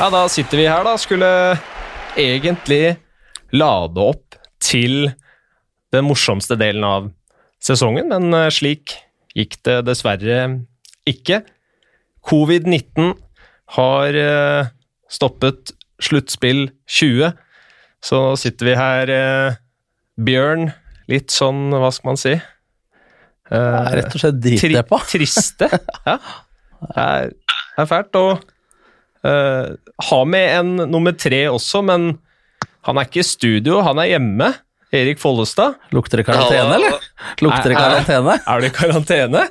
Ja, da sitter vi her, da. Skulle egentlig lade opp til den morsomste delen av sesongen, men eh, slik gikk det dessverre ikke. Covid-19 har eh, stoppet sluttspill 20, så nå sitter vi her, eh, Bjørn, litt sånn, hva skal man si? Rett og slett dritdeppa. Tri triste. Ja. Det er, det er fælt. Og Uh, har med en nummer tre også, men han er ikke i studio, han er hjemme. Erik Follestad. Lukter det karantene, eller? Lukter det karantene? Er, er det karantene?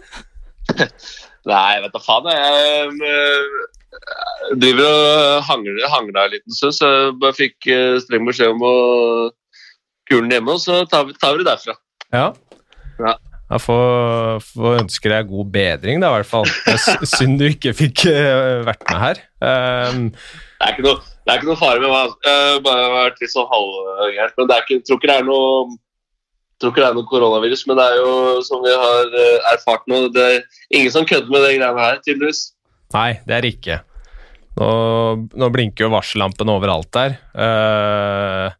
Nei, vet da faen. Jeg, jeg driver og hangler, hangler en liten stund, så jeg bare fikk eh, streng beskjed om å kule den hjemme, og så tar vi, tar vi det derfra. Ja. ja. Jeg får, får ønske deg god bedring, da, i hvert fall. Synd du ikke fikk uh, vært med her. Um, det, er noe, det, er ikke noe, fare med meg. Har bare vært litt sånn halvgæren. Men det er ikke, tror ikke det er noe tror ikke det er noe koronavirus, men det er jo som vi har uh, erfart nå, det er ingen som kødder med de greiene her, tydeligvis. Nei, det er det ikke. Nå, nå blinker jo varsellampene overalt der. Uh,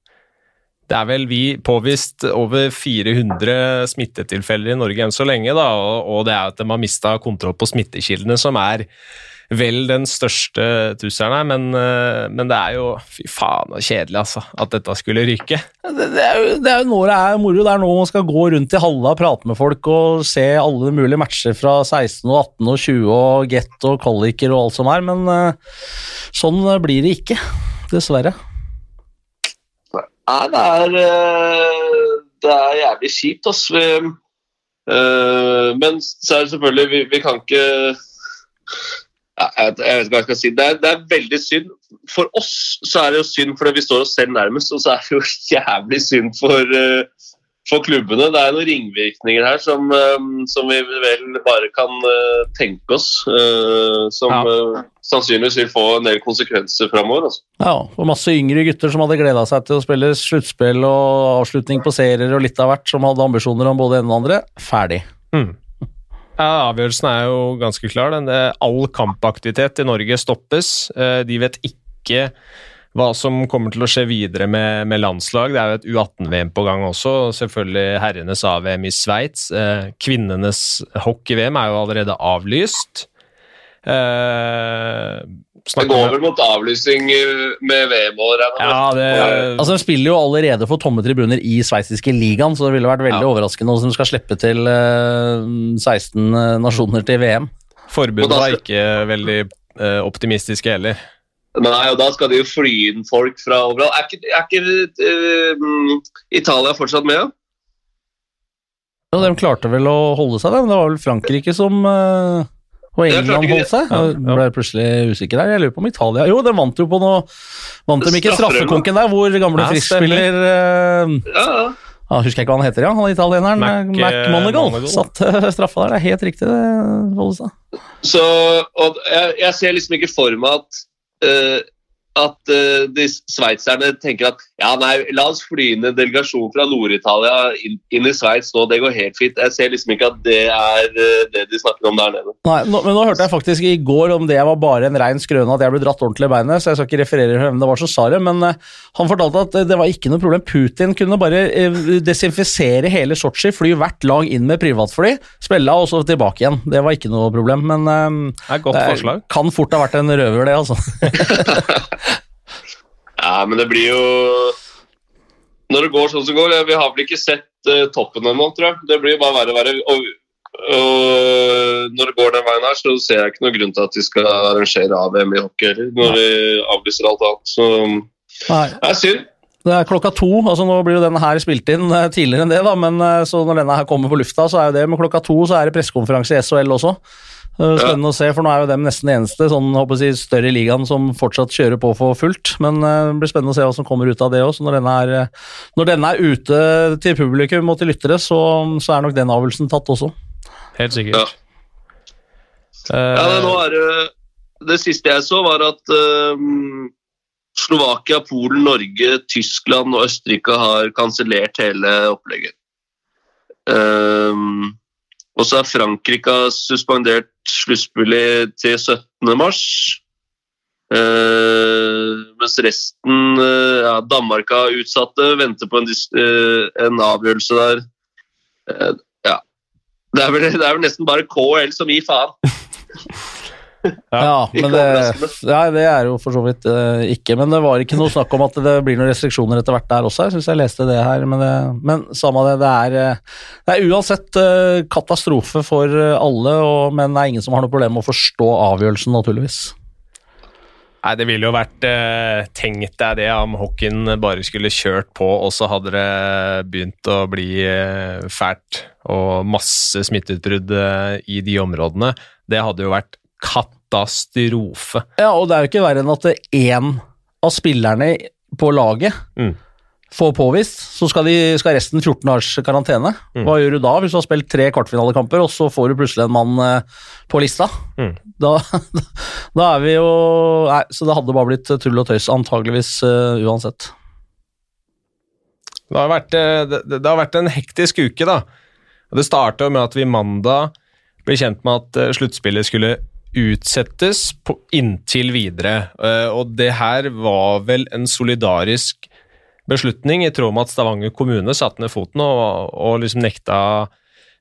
det er vel vi påvist over 400 smittetilfeller i Norge enn så lenge, da, og, det er at de har mista kontroll på smittekildene, som er vel den største trusselen her, men, eh, men, det er jo Fy faen så kjedelig, altså, at dette skulle ryke. Det, det, er jo, det er jo nå det er moro. Det er nå man skal gå rundt i halla og prate med folk og se alle mulige matcher fra 16 og 18 og 20 og get og kvaliker og alt som er, men eh, sånn blir det ikke. Dessverre. Nei, det er, eh, det er jævlig kjipt, altså. Vi, uh, men så er det selvfølgelig Vi, vi kan ikke jeg, vet, ikke hva jeg skal si. Det er, det er, veldig synd. For oss så er det jo synd fordi vi står oss selv nærmest, og så er det jo jævlig synd for uh, for klubbene. Det er noen ringvirkninger her som, um, som vi vel bare kan uh, tenke oss. Uh, som ja. sannsynligvis vil få en del konsekvenser framover. Altså. Ja, og masse yngre gutter som hadde gleda seg til å spille sluttspill og avslutning på serier og litt av hvert, som hadde ambisjoner om både ene og andre. Ferdig. Mm. Ja, Avgjørelsen er jo ganske klar. all kampaktivitet i Norge stoppes. De vet ikke hva som kommer til å skje videre med, med landslag. Det er jo et U18-VM på gang også. og Selvfølgelig herrenes AVM i Sveits. Eh, kvinnenes hockey-VM er jo allerede avlyst. Eh, det går vel mot avlysning med VM-år? Ja, det... altså, de spiller jo allerede for tomme tribuner i sveitsiske ligaen, så det ville vært veldig ja. overraskende om de skal slippe til eh, 16 nasjoner til VM. Forbudet var ikke veldig eh, optimistiske heller. Nei, og da skal de jo fly inn folk fra overalt. Er ikke, er ikke uh, Italia fortsatt med? Ja, De klarte vel å holde seg, men det var vel Frankrike som uh, og England holdt seg. Jeg ble plutselig usikker der. Jeg lurer på om Italia Jo, de vant jo på noe Vant de ikke straffekonken der, hvor gamle ja, friskspiller uh, ja, ja. Ah, husker jeg ikke hva han heter, ja. Han italieneren. Mac, Mac Monagal. Satt uh, straffa der. Det er helt riktig, det, Vollestad. Så og jeg, jeg, ser liksom ikke for meg at uh, at uh, de sveitserne tenker at ja, nei, la oss fly inn en delegasjon fra Nord-Italia inn, inn, i Sveits nå, det går helt fint. Jeg ser liksom ikke at det er uh, det de snakker om der nede. Nei, nå, men nå hørte jeg faktisk i går om det var bare en rein skrøne at jeg ble dratt ordentlig i beinet, så jeg skal ikke referere hvem det var som sa det, men uh, han fortalte at det var ikke noe problem. Putin kunne bare desinfisere hele Sotsji, fly hvert lag inn med privatfly, spille og så tilbake igjen. Det var ikke noe problem, men det er godt forslag. kan fort ha vært en røver, det, altså. Ja, men det blir jo Når det går sånn som det går Vi har vel ikke sett uh, toppen ennå, tror jeg. Det blir jo bare verre og verre. Og, og når det går den veien her, så ser jeg ikke noen grunn til at de skal arrangere AVM i hockey heller, når de avlyser alt annet. Så Nei. det er synd. Det er klokka to. altså Nå blir jo denne her spilt inn eh, tidligere enn det, da, men eh, så når denne her kommer på lufta, så er jo det med klokka to så er det pressekonferanse i SHL også. Spennende ja. å se, for nå er jo dem nesten eneste sånn, håper jeg, større ligaen som fortsatt kjører på for fullt. Men uh, det blir spennende å se hva som kommer ut av det òg. Når, denne er, eh, når denne er ute til publikum og til lyttere, så, så er nok den avgjørelsen tatt også. Helt sikkert. Ja, uh, ja det, nå er det, det siste jeg så, var at uh, Slovakia, Polen, Norge, Tyskland og Østerrike har kansellert hele opplegget. Um, og så er Frankrike suspendert sluttspillet til 17. mars. Eh, mens resten uh, ja, Danmark har utsatte, venter på en, eh, en avgjørelse der. Ja. Det er, vel, det er vel nesten bare KL som gir faen. Ja, men det, ja, det er jo for så vidt uh, ikke. Men det var ikke noe snakk om at det blir noen restriksjoner etter hvert der også. Jeg syns jeg leste det her, men, det, men samme det. Det er, eh, det er uansett uh, katastrofe for alle, og, men det er ingen som har noe problem med å forstå avgjørelsen, naturligvis. Nei, det ville jo vært eh, Tenk deg det om hockeyen bare skulle kjørt på, og så hadde det begynt å bli eh, fælt og masse smitteutbrudd eh, i de områdene. Det hadde jo vært katastrofe. Ja, og det er jo ikke verre enn at én av spillerne på laget Mm. får påvist, så skal, de, skal resten 14 dagers karantene. Mm. Hva gjør du da, hvis du har spilt tre kvartfinalekamper, og så får du plutselig en mann eh, på lista? Mm. Da, da er vi jo Nei, så det hadde bare blitt tull og tøys, antageligvis uh, uansett. Det har vært, eh, det, det har vært en hektisk uke, da. Det starta med at vi mandag ble kjent med at sluttspillet skulle utsettes på, inntil videre. Eh, Og det her var vel en solidarisk beslutning i tråd med at Stavanger kommune satte ned foten og, og liksom nekta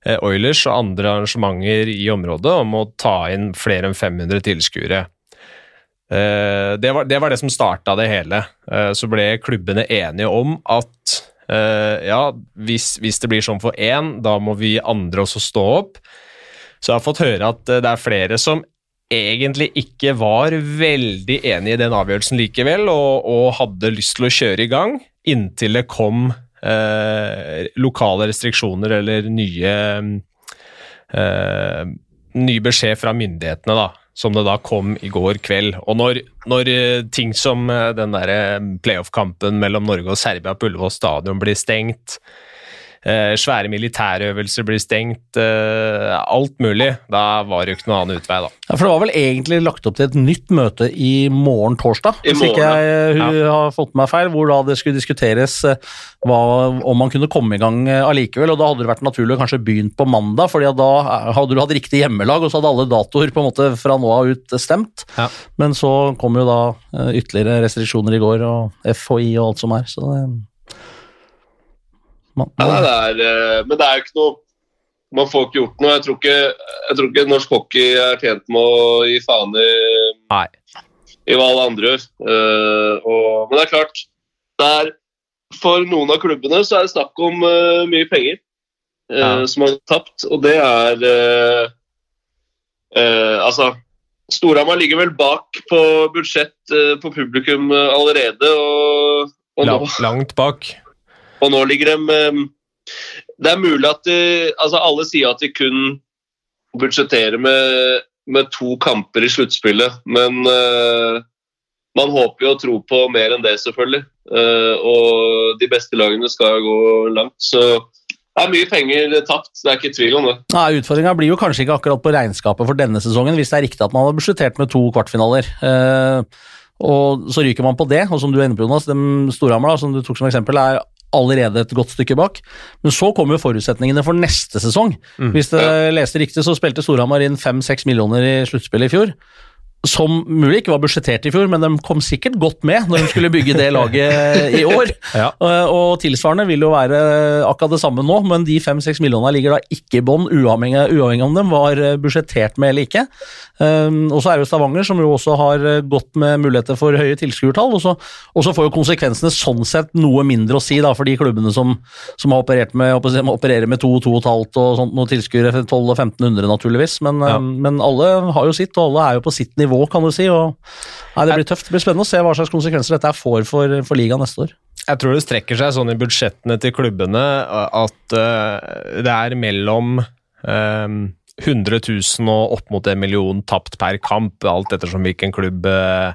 eh, Oilers og andre arrangementer i området om å ta inn flere enn 500 tilskuere. Eh, Det var, det var det som starta det hele. Så ble klubbene enige om at ja, hvis, hvis det blir sånn for én, da må vi andre også stå opp. Så jeg har fått høre at det er flere som egentlig ikke var veldig enig i den avgjørelsen likevel, og, og hadde lyst til å kjøre i gang inntil det kom eh, lokale restriksjoner eller nye eh, ny beskjed fra myndighetene, da, som det da kom i går kveld. Og når, når eh, ting som eh, den der eh, playoff-kampen mellom Norge og Serbia på Ullevål stadion blir stengt, eh, svære militærøvelser blir stengt, eh, alt mulig, da var det jo ikke noe annen utvei, da. Ja, for Det var vel egentlig lagt opp til et nytt møte i morgen torsdag, I hvis ikke jeg hun har fått med meg feil, hvor da det skulle diskuteres eh, hva, om man kunne komme i gang eh, allikevel. og Da hadde det vært naturlig å kanskje begynt på mandag, fordi da eh, hadde du hatt riktig hjemmelag, og så hadde alle datoer på en måte fra nå av ut stemt. Ja. Men så kom jo da eh, ytterligere restriksjoner i går, og FHI og alt som er. så det... Man, Ja, det er, eh, men det er jo ikke noe Man får ikke gjort noe. Jeg tror ikke, jeg tror ikke norsk hockey er tjent med å gi faen i, i hva alle andre gjør. Eh, men det er klart, det er, for noen av klubbene så er det snakk om eh, mye penger Ja. som har tapt, og det er Altså, Storhamar ligger vel bak på budsjett på publikum allerede, og, og Lang, langt bak. Og nå ligger de eh, Det er mulig at de, altså Alle sier at de kun budsjetterer med, med to kamper i sluttspillet, men uh, man håper jo og tror på mer enn det, selvfølgelig. Uh, og de beste lagene skal gå langt. Så det er mye penger tapt, det er ikke tvil om det. Nei, Utfordringa blir jo kanskje ikke akkurat på regnskapet for denne sesongen, hvis det er riktig at man har budsjettert med to kvartfinaler. Eh, og så ryker man på det, og som du er inne på, Jonas, Storhamar, som du tok som eksempel, er allerede et godt stykke bak. Men så kommer jo forutsetningene for neste sesong. Mm. Hvis jeg leste riktig, så spilte Storhamar inn fem-seks millioner i sluttspillet i fjor. Som mulig ikke var budsjettert i fjor, men de kom sikkert godt med når de skulle bygge det laget i år. Ja. Eh, Og tilsvarende vil jo være akkurat det samme nå, men de fem-seks millionene ligger da ikke i bånn, uavhengig, uavhengig om dem var eh, budsjettert med eller ikke. Um, og så er det jo Stavanger, som jo også har eh, gått med muligheter for høye tilskuertall. Og så og så får jo konsekvensene sånn sett noe mindre å si da, for de klubbene som, som har operert med, opererer med to, to og et og sånt, noen tilskuere 12 og 1500 naturligvis. Men, Ja. men alle har jo sitt, og alle er jo på sitt nivå, kan du si. og nei, Det blir tøft. Det blir spennende å se hva slags konsekvenser dette får for, for ligaen neste år. Jeg tror det strekker seg sånn i budsjettene til klubbene at uh, det er mellom um 100 000 og opp mot en million tapt per kamp, alt ettersom hvilken klubb eh,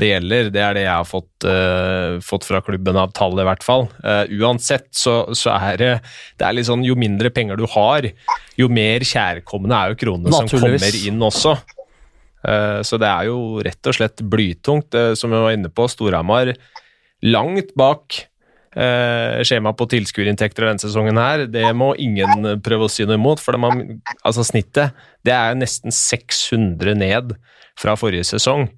det gjelder. Det er det jeg har fått, uh, fått fra klubben av tall, i hvert fall. Uh, uansett så, så er det, det er litt sånn jo mindre penger du har, jo mer kjærkomne er jo kronene som kommer inn også. Eh, Så det er jo rett og slett blytungt, eh, som vi var inne på. Storhamar langt bak skjemaet skjema på tilskuerinntekter denne sesongen her. Det må ingen prøve å si noe imot, for man, altså snittet det er nesten 600 ned fra forrige sesong.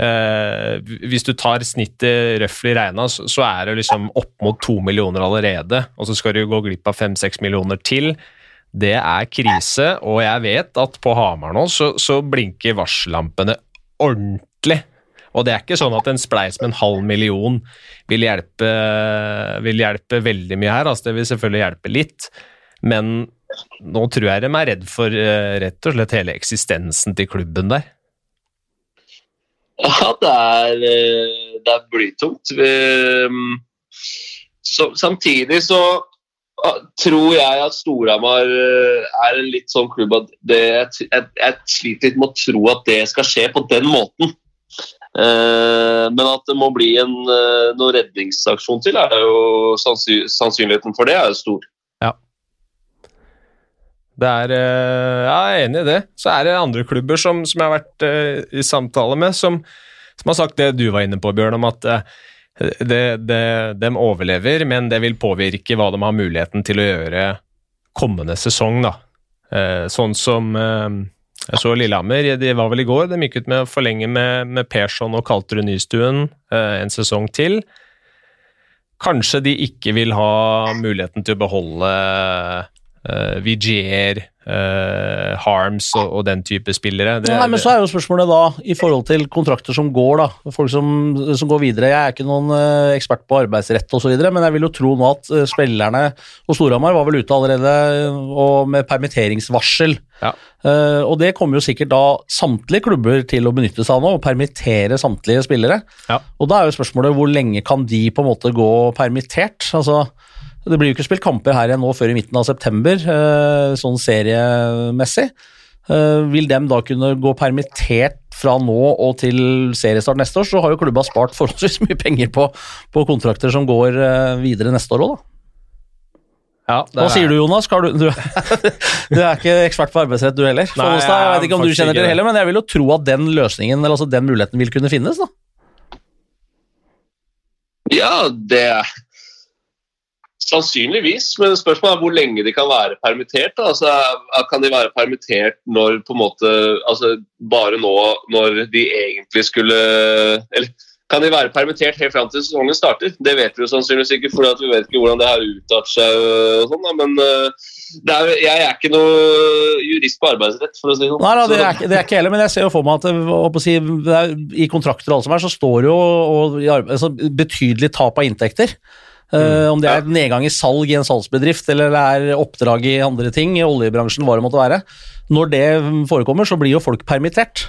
Eh, hvis du tar snittet røftlig regna, så, så er det liksom opp mot to millioner allerede, og så skal du gå glipp av fem-seks millioner til. Det er krise, og jeg vet at på Hamar nå så, så blinker varsellampene ordentlig. Og det er ikke sånn at en spleis med en halv million vil hjelpe, vil hjelpe veldig mye her. Altså det vil selvfølgelig hjelpe litt, men nå tror jeg de er redd for uh, rett og slett hele eksistensen til klubben der. Ja, det er, eh, det er blytungt. Så, samtidig så tror jeg at Storhamar eh, er en litt sånn klubb at det, jeg, jeg, sliter litt med å tro at det skal skje på den måten. Eh, men at det må bli en eh, noen redningsaksjon til, er jo sannsynligheten for det er jo stor. Ja. Det er Ja, jeg er enig i det. Så er det andre klubber som, som jeg har vært i samtale med, som, som, har sagt det du var inne på, Bjørn, om at det, det, de overlever, men det vil påvirke hva de har muligheten til å gjøre kommende sesong. da. Eh, sånn som eh, jeg så Lillehammer, de var vel i går, de gikk ut med å forlenge med, med Persson og Kalterud Nystuen eh, en sesong til. Kanskje de ikke vil ha muligheten til å beholde uh, Vigier, uh, Harms og, og, den type spillere. Det, Nei, men Så er jo spørsmålet da, i forhold til kontrakter som går, da, folk som, som går videre. Jeg er ikke noen uh, ekspert på arbeidsrett osv., men jeg vil jo tro nå at uh, spillerne og Storhamar var vel ute allerede og med permitteringsvarsel. Ja. Og det kommer jo sikkert da samtlige klubber til å benytte seg av nå, og permittere samtlige spillere. Ja. Og da er jo spørsmålet hvor lenge kan de på en måte gå permittert? Altså det blir jo ikke spilt kamper her igjen nå før i midten av september, eh, sånn seriemessig. Eh, vil dem da kunne gå permittert fra nå og til seriestart neste år, så har jo klubba spart forholdsvis mye penger på, på kontrakter som går eh, videre neste år òg, da. Ja, Hva sier du, Jonas? Du, du, du, er ikke ekspert på arbeidsrett, du heller. Nei, jeg, jeg vet ikke om du kjenner til det heller, men jeg vil jo tro at den løsningen, eller altså den muligheten vil kunne finnes, da. Ja, det Sannsynligvis, men spørsmålet er hvor lenge de kan være permittert. Altså, kan de være permittert når på en måte, altså, bare nå når de egentlig skulle Eller kan de være permittert helt fram til sesongen starter? Det vet vi jo sannsynligvis ikke, for vi vet ikke hvordan det har uttatt seg. og sånn, Men eh, er, jeg er ikke noe jurist på arbeidsrett, for å si det sånn. Nei, da, det, er, det er ikke heller, men jeg ser jo for meg at det, er, i kontrakter og alt som er, så står jo og, altså, betydelig tap av inntekter. Uh, om det er nedgang i salg i en salgsbedrift eller det er oppdrag i andre ting, i oljebransjen, hva det måtte være. Når det forekommer, så blir jo folk permittert.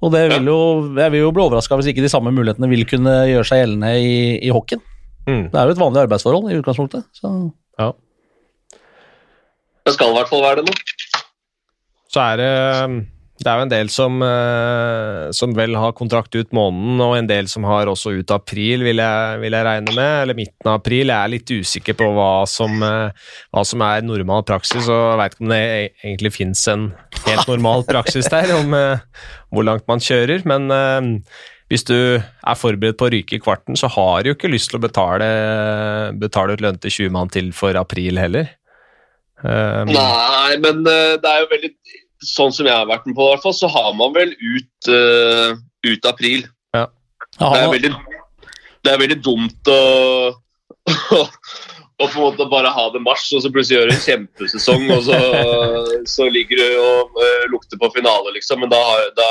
Og det vil jo, jeg vil jo bli overraska hvis ikke de samme mulighetene vil kunne gjøre seg gjeldende i, i hockeyen. Mm. Det er jo et vanlig arbeidsforhold i utgangspunktet. Så. Ja. Det skal i hvert fall være det nå. Så er det det er jo en del som, eh, som, vel har kontrakt ut måneden, og en del som har også ut april, vil jeg, vil jeg regne med. Eller midten av april. Jeg er litt usikker på hva som, eh, hva som er normal praksis, og veit ikke om det e, egentlig fins en helt normal praksis der, om eh, hvor langt man kjører. Men hvis du er forberedt på å ryke i kvarten, så har du jo ikke lyst til å betale, betale ut lønn til 20 mann til for april heller. Um, Nei, men det er jo veldig sånn som jeg har vært med på, i hvert fall, så har man vel ut, uh, ut april. Ja. Det, er veldig, det, er veldig, dumt å, å, å, på en måte bare ha det mars, og så plutselig gjøre en kjempesesong, og så, så ligger du og uh, lukter på finale, liksom. Men da, da,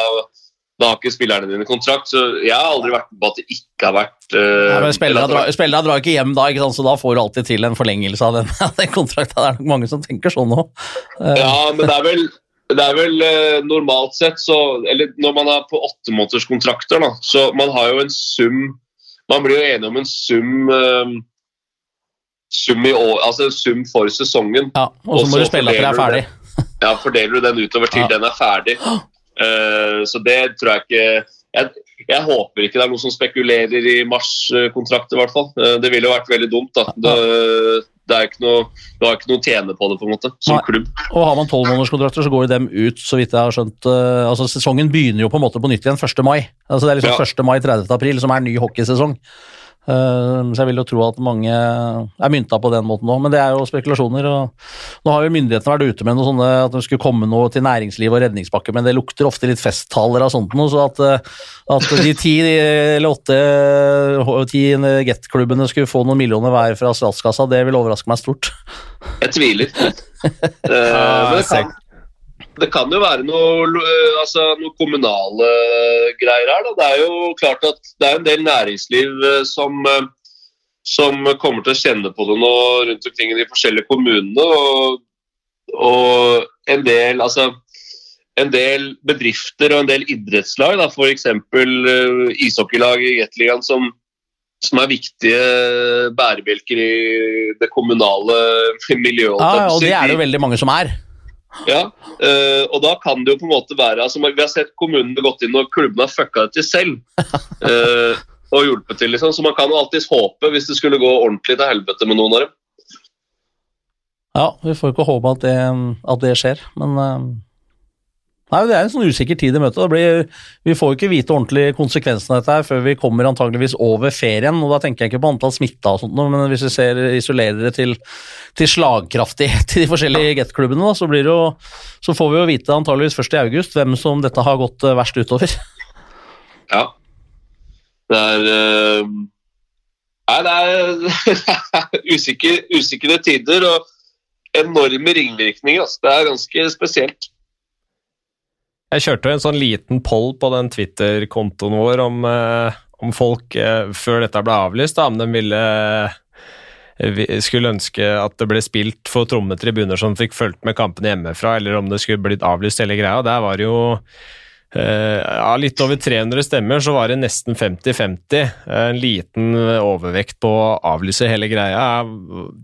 da har ikke spillerne dine kontrakt. Så jeg har aldri vært med på at det ikke har vært uh, Nei, Spillerne drar, spillere drar ikke hjem da, ikke sant? så da får du alltid til en forlengelse av den, den kontrakten. Det er nok mange som tenker sånn nå. Uh. Ja, men det er vel det er vel eh, normalt sett så Eller når man er på åttemånederskontrakter, da, så man har jo en sum Man blir jo enig om en sum eh, sum, i år, altså en sum for sesongen. Ja, Og så må du spille til det er ferdig. ja, fordeler du den utover til ja. den er ferdig. Uh, så det tror jeg ikke jeg, jeg, håper ikke det er noen som spekulerer i mars-kontrakter, i hvert fall. Uh, det ville jo vært veldig dumt. da. Det, det er ikke noe, du har ikke noe å tjene på det, på en måte, som Nei. klubb. Og Har man tolvmånederskontrakter, så går jo dem ut, så vidt jeg har skjønt. Uh, altså Sesongen begynner jo på en måte på nytt igjen 1. mai. Altså Det er liksom ja. 1. mai, 30. april som er ny hockeysesong. Eh, så jeg vil jo tro at mange er mynta på den måten òg, men det er jo spekulasjoner. og Nå har jo myndighetene vært ute med noe sånne, at det skulle komme noe til næringsliv og redningspakke, men det lukter ofte litt festtaler av sånt noe, så at, eh, at de ti eller åtte ti Get-klubbene skulle få noen millioner hver fra statskassa, det vil overraske meg stort. Jeg tviler. uh, men det kan, det kan jo være noe, altså, noe kommunale greier her. Da. Det er jo klart at det er en del næringsliv som, som kommer til å kjenne på det nå rundt omkring i de forskjellige kommunene. Og, og en, del, altså, en del bedrifter og en del idrettslag, f.eks. Uh, ishockeylag i Gateligaen som, som er viktige bærebjelker i det kommunale miljøet. Ja, og det er det jo veldig mange som er. Ja, uh, og da kan det jo på en måte være altså Vi har sett kommunene gått inn og klubbene har fucka det til selv. Uh, og hjulpet til, liksom. Så man kan jo alltids håpe hvis det skulle gå ordentlig til helvete med noen av dem. Ja, vi får ikke håpe at det, at det skjer, men uh, Nei, Det er en sånn usikker tid i møtet. Blir, vi får ikke vite ordentlig konsekvensene av dette her før vi kommer antageligvis over ferien. og Da tenker jeg ikke på antall smitta, og sånt, men hvis vi ser isolerer det til, til slagkraftighet i de forskjellige Get-klubbene, så, så, får vi jo vite antageligvis først i august hvem som dette har gått eh, verst utover. Ja. Det er uh, Nei, det er usikre, usikre tider og enorme ringvirkninger. Altså. Det er ganske spesielt. Jeg kjørte en sånn liten poll på den Twitter-kontoen vår om, eh, om folk eh, før dette ble avlyst, da, om de ville eh, skulle ønske at det ble spilt for tromme tribuner som fikk fulgt med kampene hjemmefra, eller om det skulle blitt avlyst hele greia. Der var det jo ja, litt over 300 stemmer, så var det nesten 50-50. En liten overvekt på å avlyse hele greia.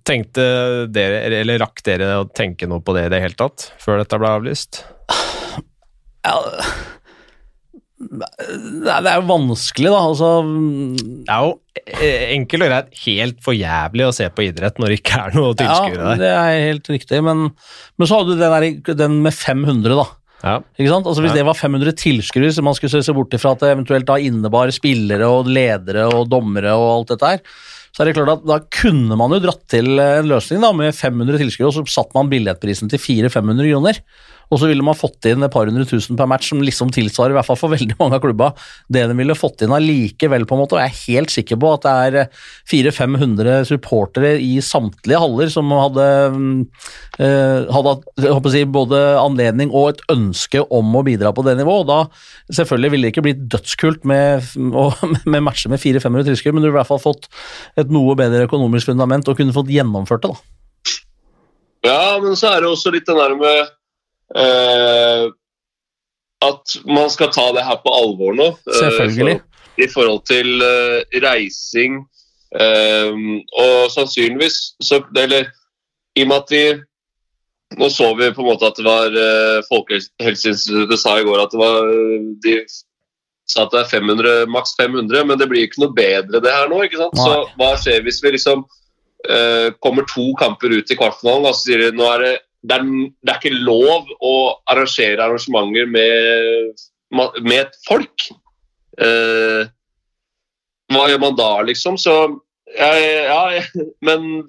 Tenkte dere, eller Rakk dere å tenke noe på det i det hele tatt, før dette ble avlyst? Ja, det er jo vanskelig, da. Altså, det er jo eh, enkelt og greit helt for jævlig å se på idrett når det ikke er noe tilskuere der. Ja, det er helt riktig, men, men så hadde du den, der, den med 500, da. Ja. Ikke sant? Altså Hvis ja. det var 500 tilskuere, så man skulle se bort ifra at det eventuelt da innebar spillere og ledere og dommere og alt dette her, så er det klart at da kunne man jo dratt til en løsning da med 500 tilskuere, og så satte man billettprisen til 400-500 kroner. Og så ville man fått inn et par hundre tusen per match, som liksom tilsvarer, i hvert fall for veldig mange av klubba, det de ville fått inn allikevel, på en måte. Og jeg er helt sikker på at det er 400-500 supportere i samtlige haller som hadde, uh, hadde si, både anledning og et ønske om å bidra på det nivået. Og da selvfølgelig ville det ikke blitt dødskult med, med matcher med 400-500 tilskuere, men du ville i hvert fall fått et noe bedre økonomisk fundament og kunne fått gjennomført det. da. Ja, men så er det også litt den der med at man skal ta det her på alvor nå. Eh, Selvfølgelig. Uh, I forhold til uh, reising og sannsynligvis så, Eller i og med at vi Nå så vi på en måte at det var Folkehelseinstituttet sa i går at det var De sa at det er 500, maks 500, men det blir ikke noe bedre det her nå. ikke sant? Så hva skjer hvis vi liksom kommer to kamper ut i kvartfinalen og så sier de nå er det det er, det er, ikke lov å arrangere arrangementer med, med et folk. Eh, hva gjør man da, liksom? Så ja, ja, men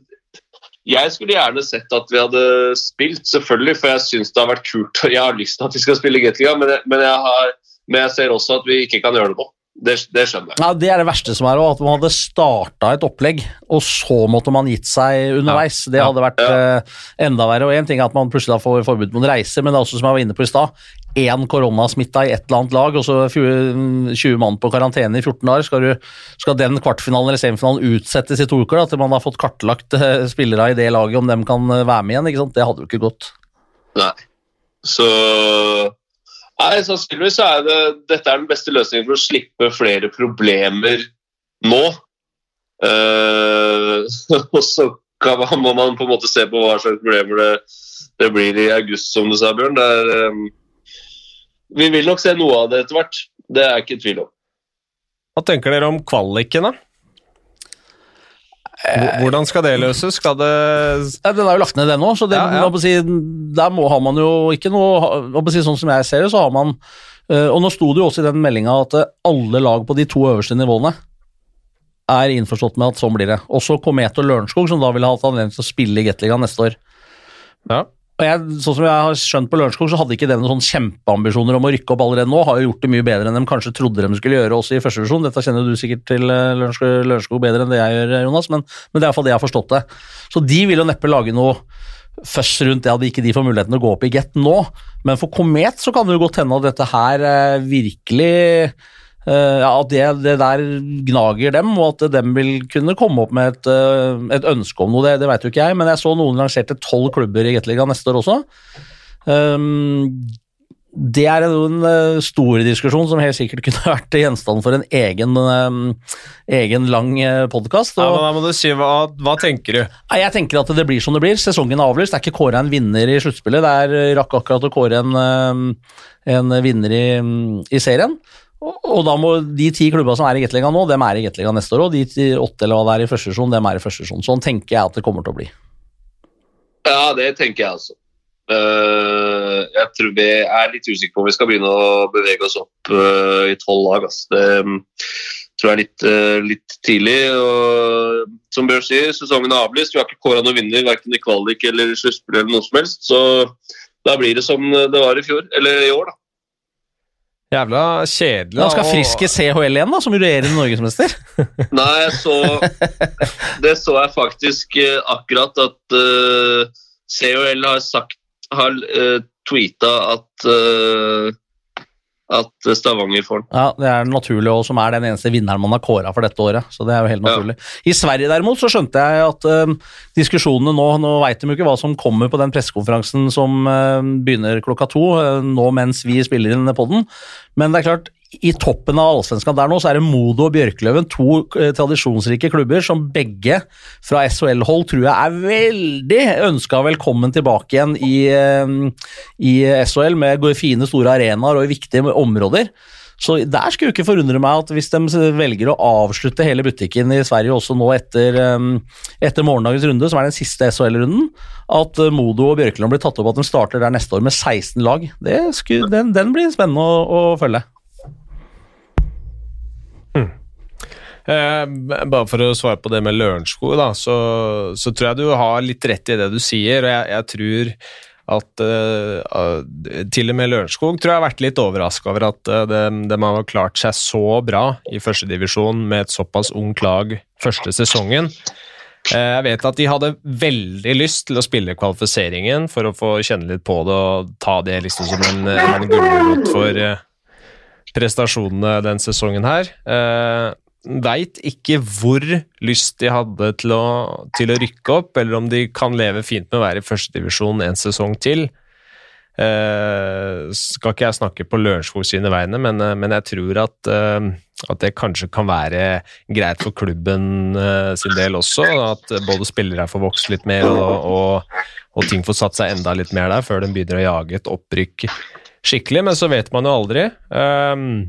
jeg skulle gjerne sett at vi hadde spilt, selvfølgelig, for jeg syns det har vært kult. Jeg har lyst til at vi skal spille Gateliga, men, men, men, jeg ser også at vi ikke kan gjøre det nå. Det, det, skjønner jeg. Ja, Det er det verste som er, at man hadde starta et opplegg, og så måtte man gitt seg underveis. Ja. Det hadde vært ja. uh, enda verre. og Én ting er at man plutselig får forbud mot reise, men det er også som jeg var inne på i stad, én koronasmitta i et eller annet lag, og så 20 mann på karantene i 14 dager. Skal, du, skal den kvartfinalen eller semifinalen utsettes i to uker, da, til man har fått kartlagt uh, spillere i det laget, om de kan uh, være med igjen? Det hadde jo ikke gått. Nei. Så Nei, Sannsynligvis er det, dette er den beste løsningen for å slippe flere problemer nå. Uh, og så man, må man på en måte se på hva slags problemer det, det blir i august, som du sa, Bjørn. Der, um, vi vil nok se noe av det etter hvert. Det er jeg ikke i tvil om. Hva tenker dere om kvaliken, da? Hvordan skal det løses? Skal det ja, Den er jo lagt ned, den òg, så det, ja, ja. Si, der må, har man jo ikke noe si, Sånn som jeg ser det, så har man eh, Og nå sto det jo også i den meldinga at alle lag på de to øverste nivåene er innforstått med at sånn blir det. Også Komet og Lørenskog, som da ville hatt anledning til å spille i Gateligaen neste år. Ja. Og jeg, sånn som jeg har skjønt på Lørenskog, så hadde ikke de noen sånn kjempeambisjoner om å rykke opp allerede nå. Har jo gjort det mye bedre enn de kanskje trodde de skulle gjøre også i første divisjon. Dette kjenner du sikkert til eh, Lørenskog, bedre enn det jeg gjør, Jonas, men, men det er iallfall det jeg har forstått det. Så de vil jo neppe lage noe føss rundt det at ikke de får muligheten å gå opp i get nå. Men for Komet så kan det jo godt hende at dette her eh, virkelig ja, At det, det, der gnager dem, og at dem vil kunne komme opp med et, uh, et ønske om noe, det, det vet jo ikke jeg. Men jeg så noen lanserte tolv klubber i Gateligaen neste år også. Um, det er en stor diskusjon som helt sikkert kunne vært gjenstand for en egen, egen lang podkast. Ja, da må du si hva, hva tenker du? Jeg tenker at det blir som det blir. Sesongen er avlyst. Det er ikke kåra en vinner i sluttspillet. Det er rakk akkurat å kåre en, en vinner i, i serien. Og da må de ti klubbene som er i Gateligaen nå, dem er i Gateligaen neste år. Og de åtte eller hva det er i første divisjon, dem er i første divisjon. Sånn tenker jeg at det kommer til å bli. Ja, det tenker jeg altså. Uh, jeg tror vi er litt usikre på om vi skal begynne å bevege oss opp uh, i tolv lag. Altså. Det um, tror jeg er litt, uh, litt, tidlig. Og, som Bjørn sier, sesongen er avlyst. Vi har ikke kåra noen vinner verken i kvalik eller sluttspill eller noe som helst. Så da blir det som det var i fjor, eller i år, da. Jævla kjedelig. Han skal Friske CHL igjen, da, som regjerende norgesmester. Nei, så Det så jeg faktisk uh, akkurat at uh, CHL har sagt Har uh, tweeta at at Stavanger får den. Ja, Det er naturlig, og som er den eneste vinneren man har kåra for dette året. så det er jo helt naturlig. Ja. I Sverige derimot så skjønte jeg at uh, diskusjonene nå Nå veit de jo ikke hva som kommer på den pressekonferansen som uh, begynner klokka to, uh, nå mens vi spiller inn på den, men det er klart, i toppen av Allsvenskan der nå, så er det Modo og Bjørkløven, to eh, tradisjonsrike klubber som begge fra SHL-hold tror jeg er veldig ønska velkommen tilbake igjen i, eh, i SHL, med fine, store arenaer og i viktige områder. Så der skulle ikke forundre meg at hvis de velger å avslutte hele butikken i Sverige også nå etter, eh, etter morgendagens runde, som er den siste SHL-runden, at Modo og Bjørkeland blir tatt opp at de starter der neste år med 16 lag. Skulle, den, den, blir spennende å, å følge. Bare for å svare på det med Lørenskog, da, så, så, tror jeg du har litt rett i det du sier. og jeg, jeg tror at uh, til og med Lørenskog tror jeg har vært litt overraska over at uh, de, de, har klart seg så bra i førstedivisjon med et såpass ungt lag første sesongen. Uh, jeg vet at de hadde veldig lyst til å spille kvalifiseringen for å få kjenne litt på det og ta det liksom som en, en gulrot for prestasjonene den sesongen her. Veit ikke hvor lyst de hadde til å, til å, rykke opp, eller om de kan leve fint med å være i førstedivisjon en sesong til. Eh, skal ikke jeg snakke på Lørenskog sine vegne, men, uh, men, jeg tror at, eh, at, det kanskje kan være greit for klubben sin del også. At både spillere får vokst litt mer, og, og, og, ting får satt seg enda litt mer der før de begynner å jage et opprykk skikkelig. Men så vet man jo aldri. Uh,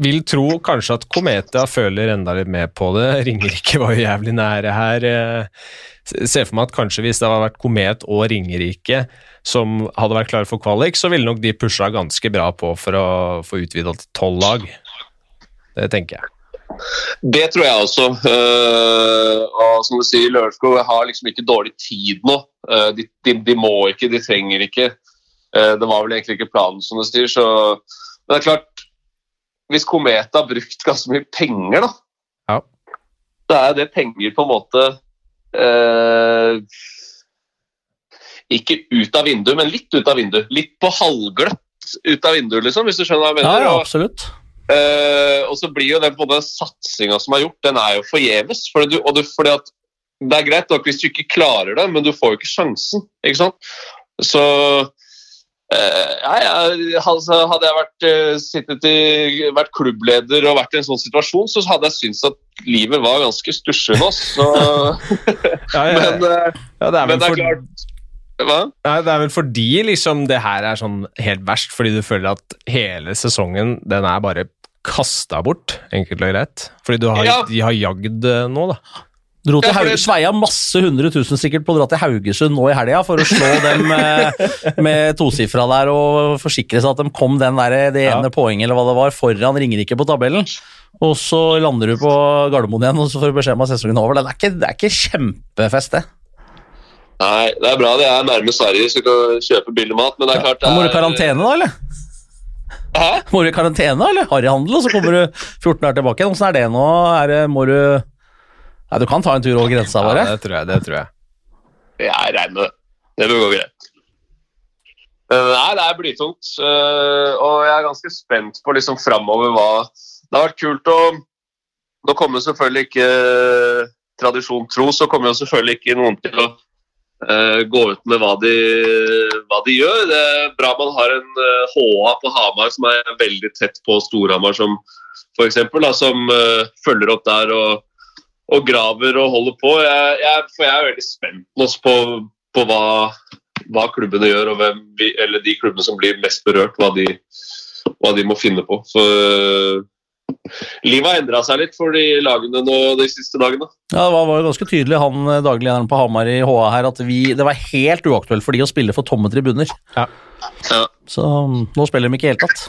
vil tro kanskje at Kometa føler enda litt mer på det. Ringerike var jo jævlig nære her. Se for meg at kanskje hvis det hadde vært Komet og Ringerike som hadde vært klare for kvalik, så ville nok de pusha ganske bra på for å få utvida til tolv lag. Det tenker jeg. Det tror jeg også. Uh, og som du sier, Lørenskog har liksom ikke dårlig tid nå. Uh, de, de, de, må ikke, de trenger ikke. Det var vel egentlig ikke planen, som du sier. Så men det er klart, hvis Kometa har brukt ganske mye penger, da, ja. da er det penger på en måte eh, Ikke ut av vinduet, men litt ut av vinduet. Litt på halvgløtt ut av vinduet, liksom, hvis du skjønner hva jeg mener. Ja, ja absolutt. Og, eh, og så blir jo den, både satsinga som er gjort, den er jo forgjeves. For fordi at det er greit nok hvis du ikke klarer det, men du får jo ikke sjansen. ikke sant? Så Ja, ja, altså, hadde jeg vært, uh, i, vært, klubbleder og vært i en sånn situasjon, så hadde jeg syntes at livet var ganske stusslig nå. ja, men, uh, det er men det er klart Hva? det er vel fordi liksom, det her er sånn helt verst, fordi du føler at hele sesongen den er bare kasta bort, enkelt og greit. Fordi har, de har jagd nå, da. Dro til Haug- Sveia masse hundre tusen sikkert på å dra til Haugesund nå i helga for å slå dem eh, med tosifra der og forsikre seg at de kom den der, det ene Ja. poenget eller hva det var foran Ringerike på tabellen. Og så lander du på Gardermoen igjen og så får du beskjed om at sesongen er over. Det er ikke, det er ikke kjempefest, det. Nei, det er bra det er nærme Sverige, så du kan kjøpe billig mat. Men det er klart det er... må du i karantene, da, eller? Hæ? Må du i karantene, eller? Harryhandel, og så kommer du 14 dager tilbake igjen. Åssen er det nå? Er det, må du Nei, du kan ta en tur over grensa, Ja, bare. det tror jeg. det tror jeg. Jeg regner med det. Det bør gå greit. Eh, Nei, det er blytungt. eh, Og jeg er ganske spent på liksom framover hva Det har vært kult å Nå kommer selvfølgelig ikke eh, tradisjon tro, så kommer jo selvfølgelig ikke noen til å eh, gå ut med hva de, hva de gjør. Det er bra man har en HA på Hamar som er veldig tett på Storhamar, som f.eks., som følger opp der og, og graver og holder på. Jeg, jeg, for jeg er veldig spent nå på, på hva, hva klubbene gjør, og hvem vi, eller de klubbene som blir mest berørt, hva de, hva de må finne på. For livet har endra seg litt for de lagene nå de siste dagene. Ja, Det var, jo ganske tydelig, han eh, på Hamar i HA her, at vi, det var helt uaktuelt for de å spille for tomme tribuner. Ja. Ja. Så mm, nå spiller de ikke i det hele tatt.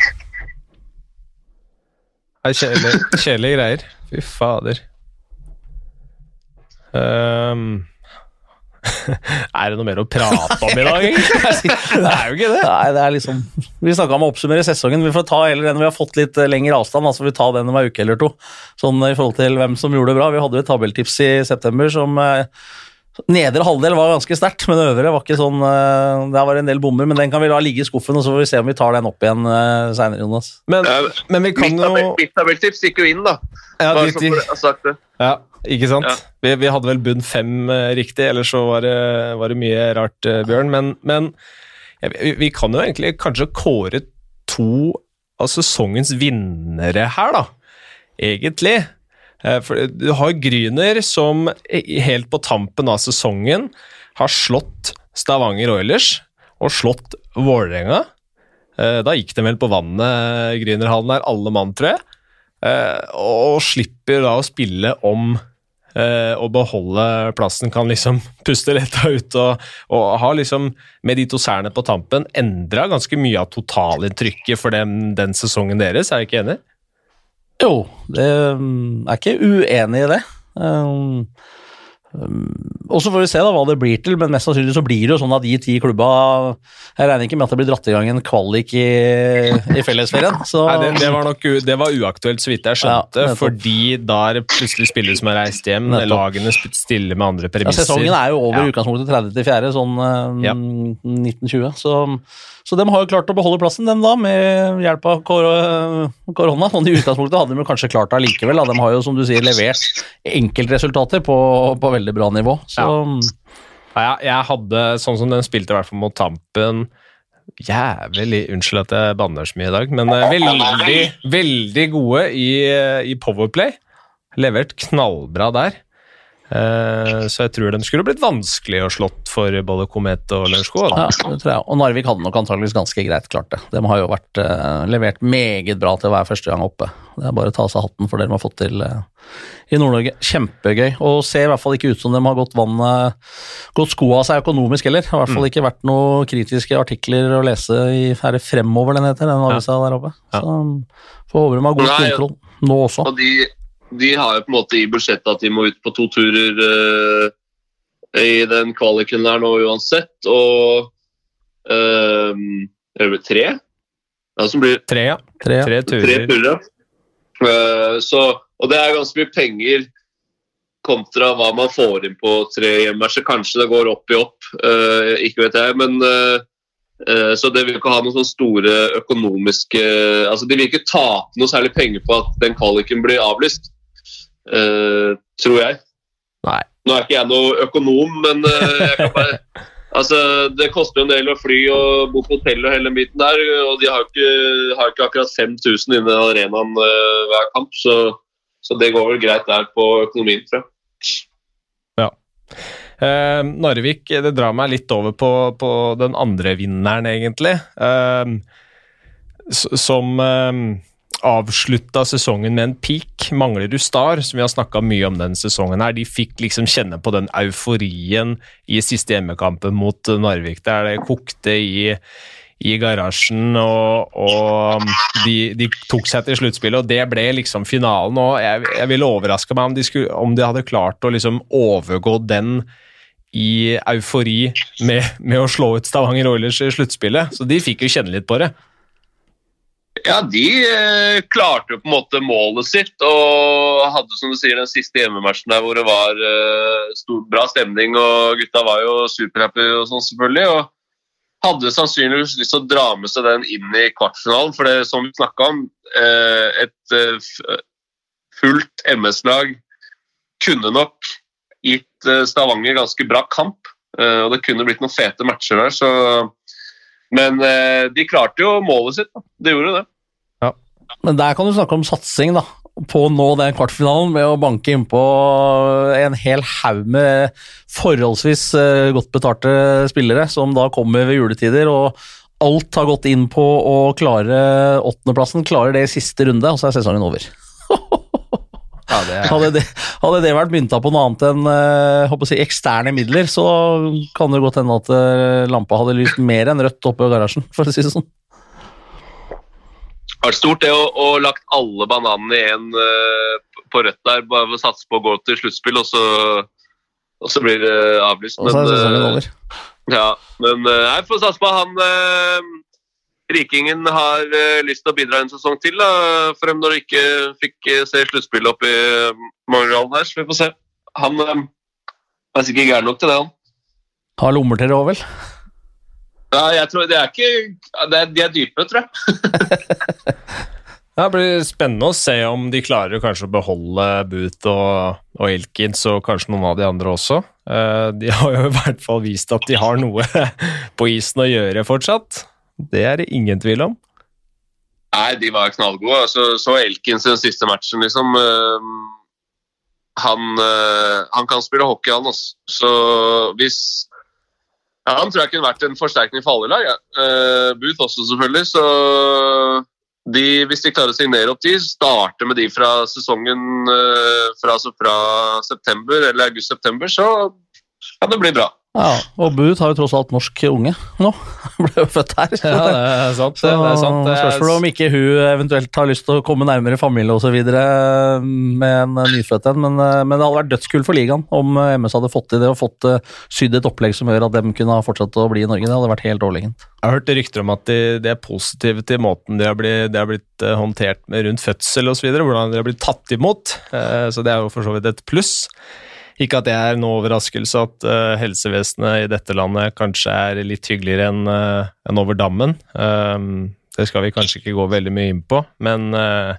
Kjedelige greier. Fy fader. Ehm, er det noe mer å prate om i dag, egentlig? Det er jo ikke det. Nei, det er liksom Vi snakka om å oppsummere sesongen. Vi får ta heller den vi har fått litt eh, lengre avstand. altså Vi tar den om ei uke eller to. Sånn i forhold til hvem som gjorde det bra. Vi hadde jo et tabelltips i september som eh, Nedre halvdel var ganske sterkt, men øvre var ikke sånn eh, Der var det en del bommer, men den kan vi la ligge i skuffen, og så får vi se om vi tar den opp igjen seinere, Jonas. Men, men vi kan jo mitt tabelltips gikk jo inn, da. ja, Bare så for å ha sagt det. ja, ikke sant? Ja. Vi, vi hadde vel bunn fem eh, riktig, ellers så var det, var det mye rart, eh, Bjørn. Men, men vi, vi kan jo egentlig kanskje kåre to av sesongens vinnere her, da. Egentlig. Eh, For du har Gryner som helt på tampen av sesongen har slått Stavanger Oilers og slått Vålerenga. Da gikk de vel på vannet, Grynerhallen her, alle mann, tror jeg. Og slipper da å spille om å beholde plassen, kan liksom puste letta ut og, og har liksom, med de to særne på tampen, endra ganske mye av totalinntrykket for den, den sesongen deres, er jeg ikke enig? Jo, det um, er ikke uenig i det. Um, og så får vi se da hva det blir til, men mest sannsynlig så blir det jo sånn at de ti klubba Jeg regner ikke med at det blir dratt i gang en kvalik i, i fellesferien. Så Nei, det, det, var nok det var uaktuelt, så vidt jeg skjønte, Ja, fordi da er det plutselig spillere som har reist hjem, Nettopp. lagene stiller med andre ja, premisser. sesongen er jo over Ja. i utgangspunktet 30.-4., sånn um, Ja. 1920. Så, så de har jo klart å beholde plassen, dem da, med hjelp av kor korona. Sånn I utgangspunktet hadde de kanskje klart det allikevel. De har jo, som du sier, levert enkeltresultater på, på veldig bra nivå. Så Ja, jeg hadde, sånn som den spilte i hvert fall mot Tampen Jævlig Unnskyld at jeg banner så mye i dag, men eh, veldig, veldig gode i, eh, i Powerplay. Levert knallbra der. Eh, så jeg tror de skulle blitt vanskelig å slått for både Komet og Lørenskog. Ja, det tror jeg. Og Narvik hadde nok antageligvis ganske greit klart det. De har jo vært eh, levert meget bra til å være første gang oppe. Det er bare å ta av seg hatten for det de har fått til eh, i Nord-Norge. Kjempegøy. Og ser i hvert fall ikke ut som de har gått vannet gått skoa av seg økonomisk heller. Det har i hvert fall ikke vært noen kritiske artikler å lese i er det Fremover den heter, den avisa der oppe. Så får håpe de har god kontroll nå også. Og de, de har jo på en måte i budsjettet at de må ut på to turer uh, i den kvaliken der nå uansett. Og uh, Er det tre? Ja, som blir Tre, ja. Tre. Tre tre turer. turer. ja. Eh, så, og det er ganske mye penger kontra hva man får inn på tre hjemmer. Så Kanskje det går opp i opp, uh, ikke vet jeg. Men eh, eh, Så det vil ikke ha noen sånne store økonomiske altså De vil ikke tape noe særlig penger på at den kvaliken blir avlyst, eh, tror jeg. Nei. Nå er ikke jeg noe økonom, men eh, jeg kan bare Altså, Det koster jo en del å fly og bo på hotell og hele den biten der. Og de har jo ikke, har ikke akkurat 5000 inne i arenaen uh, hver kamp, så, så det går vel greit der på økonomien, tror jeg. Eh, Narvik det drar meg litt over på, på den andre vinneren, egentlig. Eh, som eh, avslutta sesongen med en peak. Manglerud Star, som vi har snakka mye om denne sesongen, her, de fikk liksom kjenne på den euforien i siste hjemmekampen mot Narvik, der det kokte i, i garasjen, og, og de, de, tok seg til sluttspillet, og det ble liksom finalen. og Jeg, jeg ville overraska meg om de, skulle, om de, hadde klart å liksom overgå den i eufori med, med å slå ut Stavanger Oilers i sluttspillet, så de fikk jo kjenne litt på det. Ja, de eh, klarte jo på en måte målet sitt og hadde som du sier, den siste hjemmematchen der hvor det var eh, stor, bra stemning og gutta var jo superhappy og sånn selvfølgelig. og hadde sannsynligvis lyst til å dra med seg den inn i kvartfinalen. For det som vi snakka om, eh, et fullt MS-lag kunne nok gitt Stavanger ganske bra kamp. Og det kunne blitt noen fete matcher der. så men de klarte jo målet sitt. Da. De gjorde det. Men der kan du snakke om satsing, da. På å nå den kvartfinalen med å banke innpå en hel haug med forholdsvis eh, godt betalte spillere, som da kommer ved juletider. og Alt har gått inn på å klare åttendeplassen, klarer det i siste runde, og så er sesongen over. Ja, det er... hadde, det, hadde, det, vært mynta på noe annet enn uh, si, eksterne midler, så kan det godt hende at uh, lampa hadde lyst mer enn rødt oppe i garasjen, for å si det sånn. Vært stort det å, å lagt alle bananene igjen uh, på rødt der, bare for å satse på å gå til sluttspill, og så, og så blir det avlyst. Og så er sesongen over. Ja, men jeg får satse på han Rikingen har lyst til å bidra en sesong til, da, frem når de ikke fikk se sluttspillet oppe i Mangerdalen her. Så vi får se. Han er sikkert gæren nok til det, han. Har lommer til det òg, vel? Ja, jeg tror det er ikke det er, De er dype, tror jeg. det blir spennende å se om de klarer kanskje å beholde Boot og, og Elkins og kanskje noen av de andre også. De har jo i hvert fall vist at de har noe på isen å gjøre fortsatt. Det er det ingen tvil om. Nei, de var knallgode. Altså, så Elkins den siste matchen, liksom. Uh, han, uh, han, kan spille hockey, han. Også. Så hvis ja, Han tror jeg kunne vært en forsterkning for alle lag. Ja. Uh, Booth også, selvfølgelig. Så de, hvis de klarer å signere opp de, starter med de fra sesongen fra, altså fra september eller august-september, så kan det bli bra. Ja, og Bud har jo tross alt norsk unge nå. Ble jo født her. Ja, det er sant. Så, det er sant. Spørsmålet om ikke hun eventuelt har lyst til å komme nærmere familie osv. med en nyfødt en, men, men, det hadde vært dødskult for ligaen om MS hadde fått til det og fått uh, sydd et opplegg som gjør at de kunne ha fortsatt å bli i Norge. Det hadde vært helt overlegent. Jeg har hørt rykter om at de, de, er positive til måten de har blitt, de har blitt uh, håndtert med rundt fødsel osv., hvordan de har blitt tatt imot, uh, så det er jo for så vidt et pluss. Ikke at det er noe overraskelse at uh, helsevesenet i dette landet kanskje er litt hyggeligere enn uh, eh, en over dammen. Um, det skal vi kanskje ikke gå veldig mye inn på, men uh,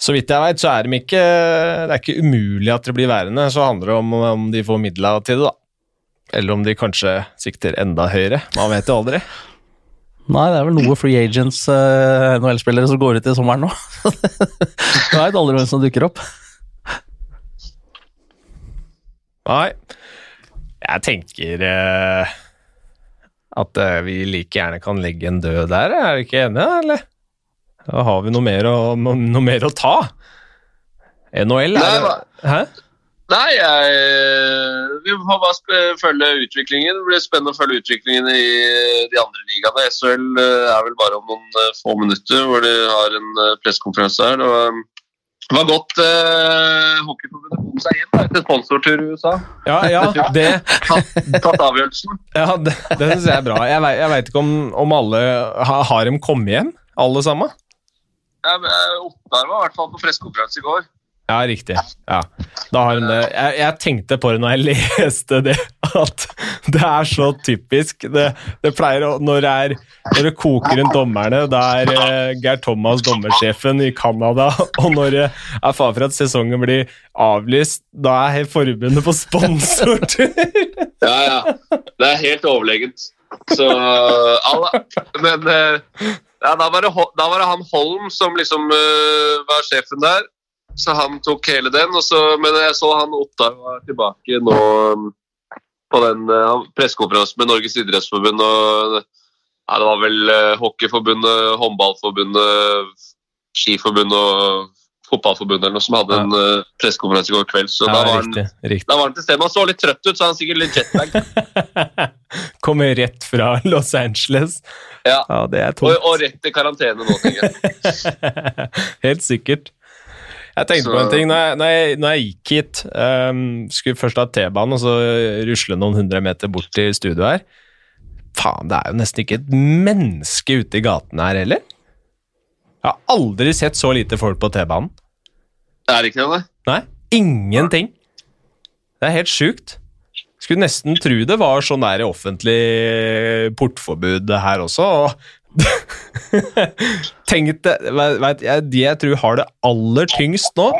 så vidt jeg veit, så er de ikke Det er ikke umulig at det blir værende. Så handler det om om de får midler til det, da. Eller om de kanskje sikter enda høyere. Man vet jo aldri. Nei, det er vel noe free agents, uh, NHL-spillere, som går ut i sommeren nå. Du veit aldri hvem som dukker opp. Nei. Jeg tenker uh, at uh, vi like gjerne kan legge en død der, er du ikke enig, eller? Da har vi noe mer å, noe mer å ta. NHL er Nei, Hæ? Nei, jeg, vi får bare følge utviklingen. Det blir spennende å følge utviklingen i de andre ligaene. SHL er vel bare om noen få minutter, hvor de har en pressekonferanse her. Og det var godt uh, Hockeyforbundet kom seg hjem etter sponsortur i USA. Ja, ja, det Tatt avgjørelsen. Ja, Det, det syns jeg er bra. Jeg, jeg veit ikke om, om, alle har, har de kommet hjem, alle sammen? Ja, Ottar var i hvert fall på pressekonferanse i går. Ja, riktig. Ja. Jeg, jeg, tenkte på det når jeg leste det, at det er så typisk. Det, det pleier å Når det, er, når det koker rundt dommerne, da er uh, Geir Thomas dommersjefen i Canada, og når det er fare for at sesongen blir avlyst, da er forbundet på sponsortur! ja, ja. Det er helt overlegent. Så alle Men uh, ja, da, var det, da var det han Holm som liksom uh, var sjefen der så han tok hele den. Så, men jeg så han Ottar var tilbake nå um, på den uh, pressekonferansen med Norges idrettsforbund. og Ja, det var vel eh, Hockeyforbundet, Håndballforbundet, Skiforbundet og Fotballforbundet eller noe som hadde en uh, pressekonferanse i går kveld. Så Ja, da, var han, riktig. riktig. da var han til stede. Han så litt trøtt ut, så han er sikkert litt jetlag. Kommer rett fra Los Angeles. Ja. Ja, det er Og, tungt. og rett til karantene nå, tenker jeg. Helt sikkert. Jeg tenkte på en ting når jeg, når jeg, når jeg gikk hit. um, skulle først ha T-banen, og så rusle noen hundre meter bort til studio her. Faen, det er jo nesten ikke et menneske ute i gatene her heller. Jeg har aldri sett så lite folk på T-banen. Er det ikke det? Nei, ingenting. Det er helt sjukt. Skulle nesten tro det var sånn der offentlig portforbud her også. og Tenk det, vet jeg, De jeg tror har det aller tyngst nå,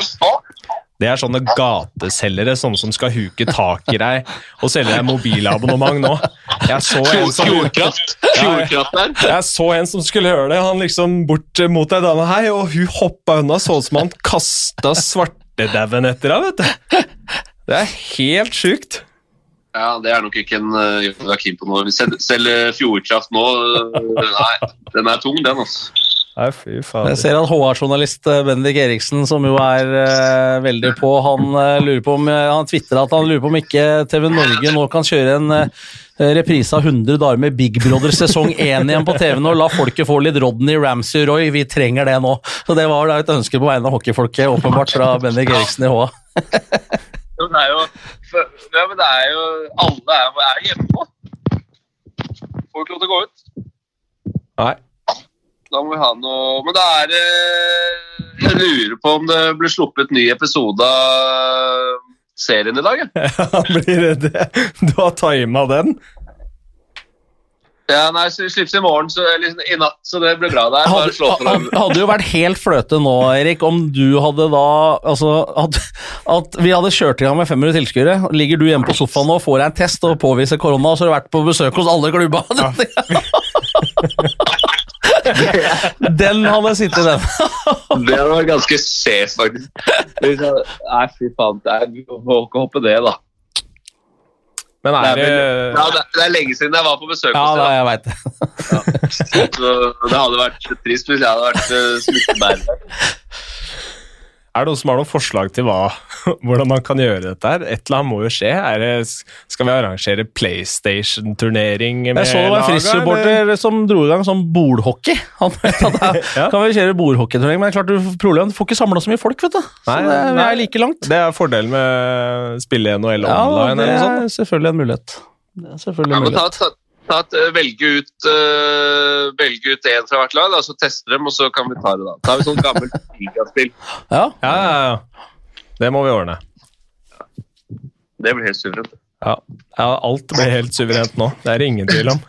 det er sånne gateselgere, sånne som skal huke tak i deg og selge deg mobilabonnement nå. Jeg så en som, Fjordkraft. Fjordkraft der. jeg så en som skulle gjøre det. Han liksom bort mot ei dame her, og hun hoppa unna så ut som han kasta svartedauden etter henne, vet du. Det er helt sjukt. Ja, det er nok ikke en uh, jeg er keen på noe. Selv, selv Fjordkraft nå Nei, den er tung, den, altså. Nei, fy faen. Jeg ser at HR-journalist eh, Bendik Eriksen, som jo er uh, veldig på, han uh, lurer på om Han tvitrer at han lurer på om ikke TV Norge nå kan kjøre en uh, reprise av 100 dager med Big Brother sesong 1 igjen på TV nå. La folket få litt Rodney Ramsey Roy, vi trenger det nå. Så Det var da et ønske på vegne av hockeyfolket, åpenbart, fra Bendik Eriksen i HA. Ja, det er jo for, Ja, men det er jo Alle er, er hjemme nå. Får ikke lov til å gå ut. Nei. Da må vi ha noe Men det er det Jeg lurer på om det blir sluppet ny episode av serien i dag, jeg. Blir det det? Du har tima den? Ja, nei, så det i morgen, så, eller i natt, så det blir bra. der. Bare slå på Hadde, hadde jo vært helt fløte nå, Erik, om du hadde da Altså, at, at vi hadde kjørt i gang med 500 tilskuere. Ligger du hjemme på sofaen nå, får deg en test og påviser korona, og så har du vært på besøk hos alle klubba. Den hadde sittet, den. Det hadde vært ganske sjef, faktisk. Jeg- Nei, fy faen. Er, må ikke hoppe det, da. Men Det er er, det vel- ja, det, det er lenge siden jeg var på besøk Ja, hos deg Ja, jeg veit det. Så det hadde vært trist hvis jeg hadde vært uh, smittebærer. Er det noen som har noen forslag til hva, hvordan man kan gjøre dette her? Et eller annet må jo skje. Er det, skal vi arrangere PlayStation-turnering med Jeg så det var en laga, som dro i gang sånn bordhockey. Han at det Ja. kan vi kjøre bordhockeyturnering, men det er klart du, problemet, du får ikke samla så mye folk, vet du. Så Nei, det, vi nei. er like langt. Det er fordelen med å spille NHL Ja, online det eller noe er sånt. selvfølgelig en mulighet. Det er selvfølgelig en mulighet. Ta, ta et, uh, velge ut uh, velge ut en fra hvert lag, da, så tester dem, og så kan vi ta det. da. tar vi sånn gammelt ligaspill. Ja, Ja, ja, ja. Det må vi ordne. Det blir helt suverent. Ja. ja, alt blir helt suverent nå. Det er det ingen tvil om.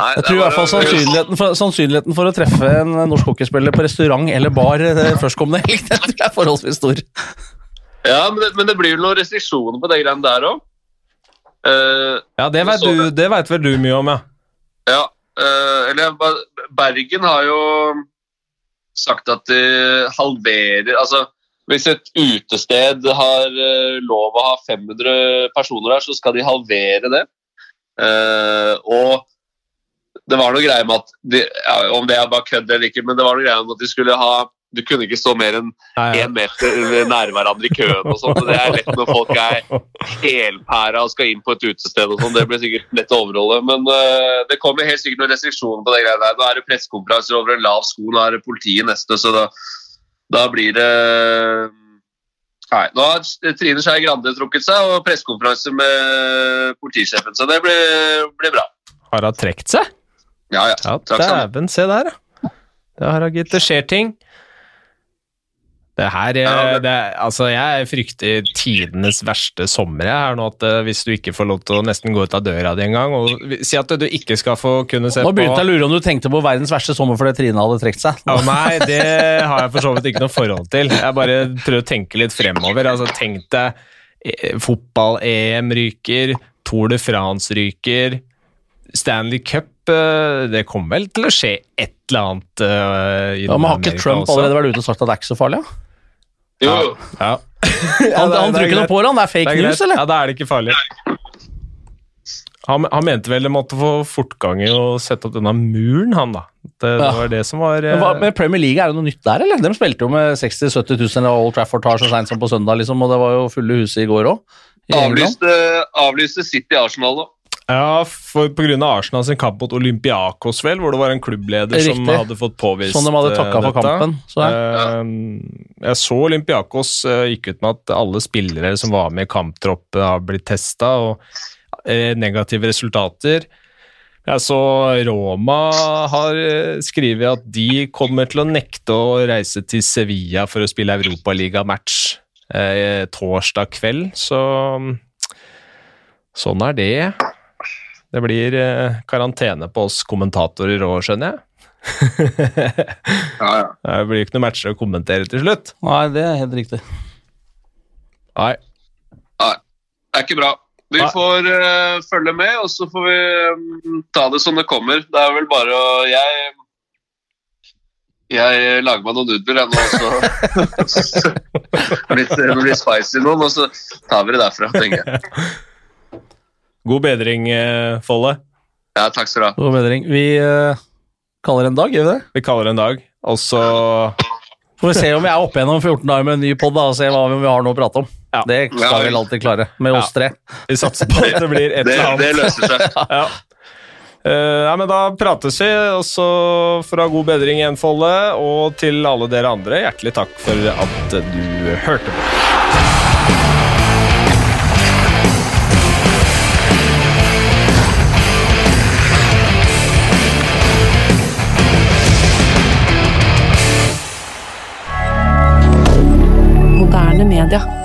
Nei, jeg tror i er hvert fall sannsynligheten for, sannsynligheten for å treffe en norsk hockeyspiller på restaurant eller bar eh, førstkommende helg, den tror jeg er forholdsvis stor. Ja, men det, men det blir jo noen restriksjoner på de greiene der òg. Ja, det vet, du, det vet vel du mye om, ja. Ja, Uh, eller Bergen har jo sagt at de halverer Altså, hvis et utested har uh, lov å ha 500 personer der, så skal de halvere det. Eh, og det var noe greie med at de, ja, Om det er bare kødd eller ikke, men det var noe greie med at de skulle ha Du kunne ikke stå mer enn én meter nær hverandre i køen og sånt. Det er lett når folk er helpæra og skal inn på et utested og sånn. Det blir sikkert lett å overholde. Men uh, det kommer helt sikkert noen restriksjoner på det greia der. Nå er det pressekonferanser over en lav sko, nå er det politiet neste, så da, da blir det Nei, nå har Trine Skei Grande trukket seg, og pressekonferanse med politisjefen, så det blir, blir bra. Har hun trukket seg? Ja, ja. Ja, dæven, se der, ja. Det har. Det skjer ting. Det her, eh, det- altså Jeg frykter tidenes verste sommer her nå, at eh, hvis du ikke får lov til å nesten gå ut av døra di engang og si at du ikke skal få kunne se på Nå begynte jeg å lure om du tenkte på verdens verste sommer fordi Trine hadde trukket seg. Ja, nei, det har jeg for så vidt ikke noe forhold til. Jeg bare prøver å tenke litt fremover. Altså, Tenk deg eh, fotball-EM ryker, Tour de France ryker, Stanley Cup Det kommer vel til å skje et eller annet Uh, i Ja, men Har ikke Trump også. allerede vært ute og sagt at det er ikke så farlig? Ja? Jo, jo. Ja. Han, han tror ikke noe på det, han. Det er fake Det er news, eller? Ja, da er det ikke farlig. Han, han mente vel det måtte få fortgang i å sette opp denne muren, han da. Det, det Ja. var det som var eh, Men, hva, men Premier League, er det noe nytt der, eller? De spilte jo med 60 000-70 000 eller Old Trafford tar så seint som på søndag, liksom, og det var jo fulle hus i går òg. Avlyste, avlyste City Arsenal, da. Ja, for av Arsenal sin kamp mot Olympiakos, vel, hvor det var en klubbleder som hadde fått påvist Sånn de hadde eh, takka for kampen. Så jeg. Eh, jeg så Olympiakos eh, gikk ut med at alle spillere som var med i kamptropp, eh, har blitt testa, og eh, negative resultater. Jeg så Roma har eh, skrevet at de kommer til å nekte å reise til Sevilla for å spille Europaliga-match eh, torsdag kveld, så sånn er det. Det blir eh, karantene på oss kommentatorer òg, skjønner jeg. Ja, ja. Det blir ikke noen matcher å kommentere til slutt. Nei, det er helt riktig. Nei. Det er ikke bra. Vi Nei. får uh, følge med, og så får vi um, ta det som det kommer. Det er vel bare å Jeg jeg lager meg noen nudler, jeg nå, også. så det blir spicy noen, og så tar vi det derfra, tenker jeg. God bedring, eh, Folle. Ja, takk skal du ha. God bedring. Vi uh, kaller en dag, gjør vi det? Vi kaller det en dag, og så Får vi se om vi er oppe igjennom 14 dager med en ny pod og se hva vi har noe å prate om. Ja. Det skal vi alltid klare, med oss tre. Vi satser på at det blir et eller annet. det løser seg. Ja. Uh, nei, men Da prates vi, og så for å ha god bedring igjen, Folle. Og til alle dere andre, hjertelig takk for at du hørte på. dire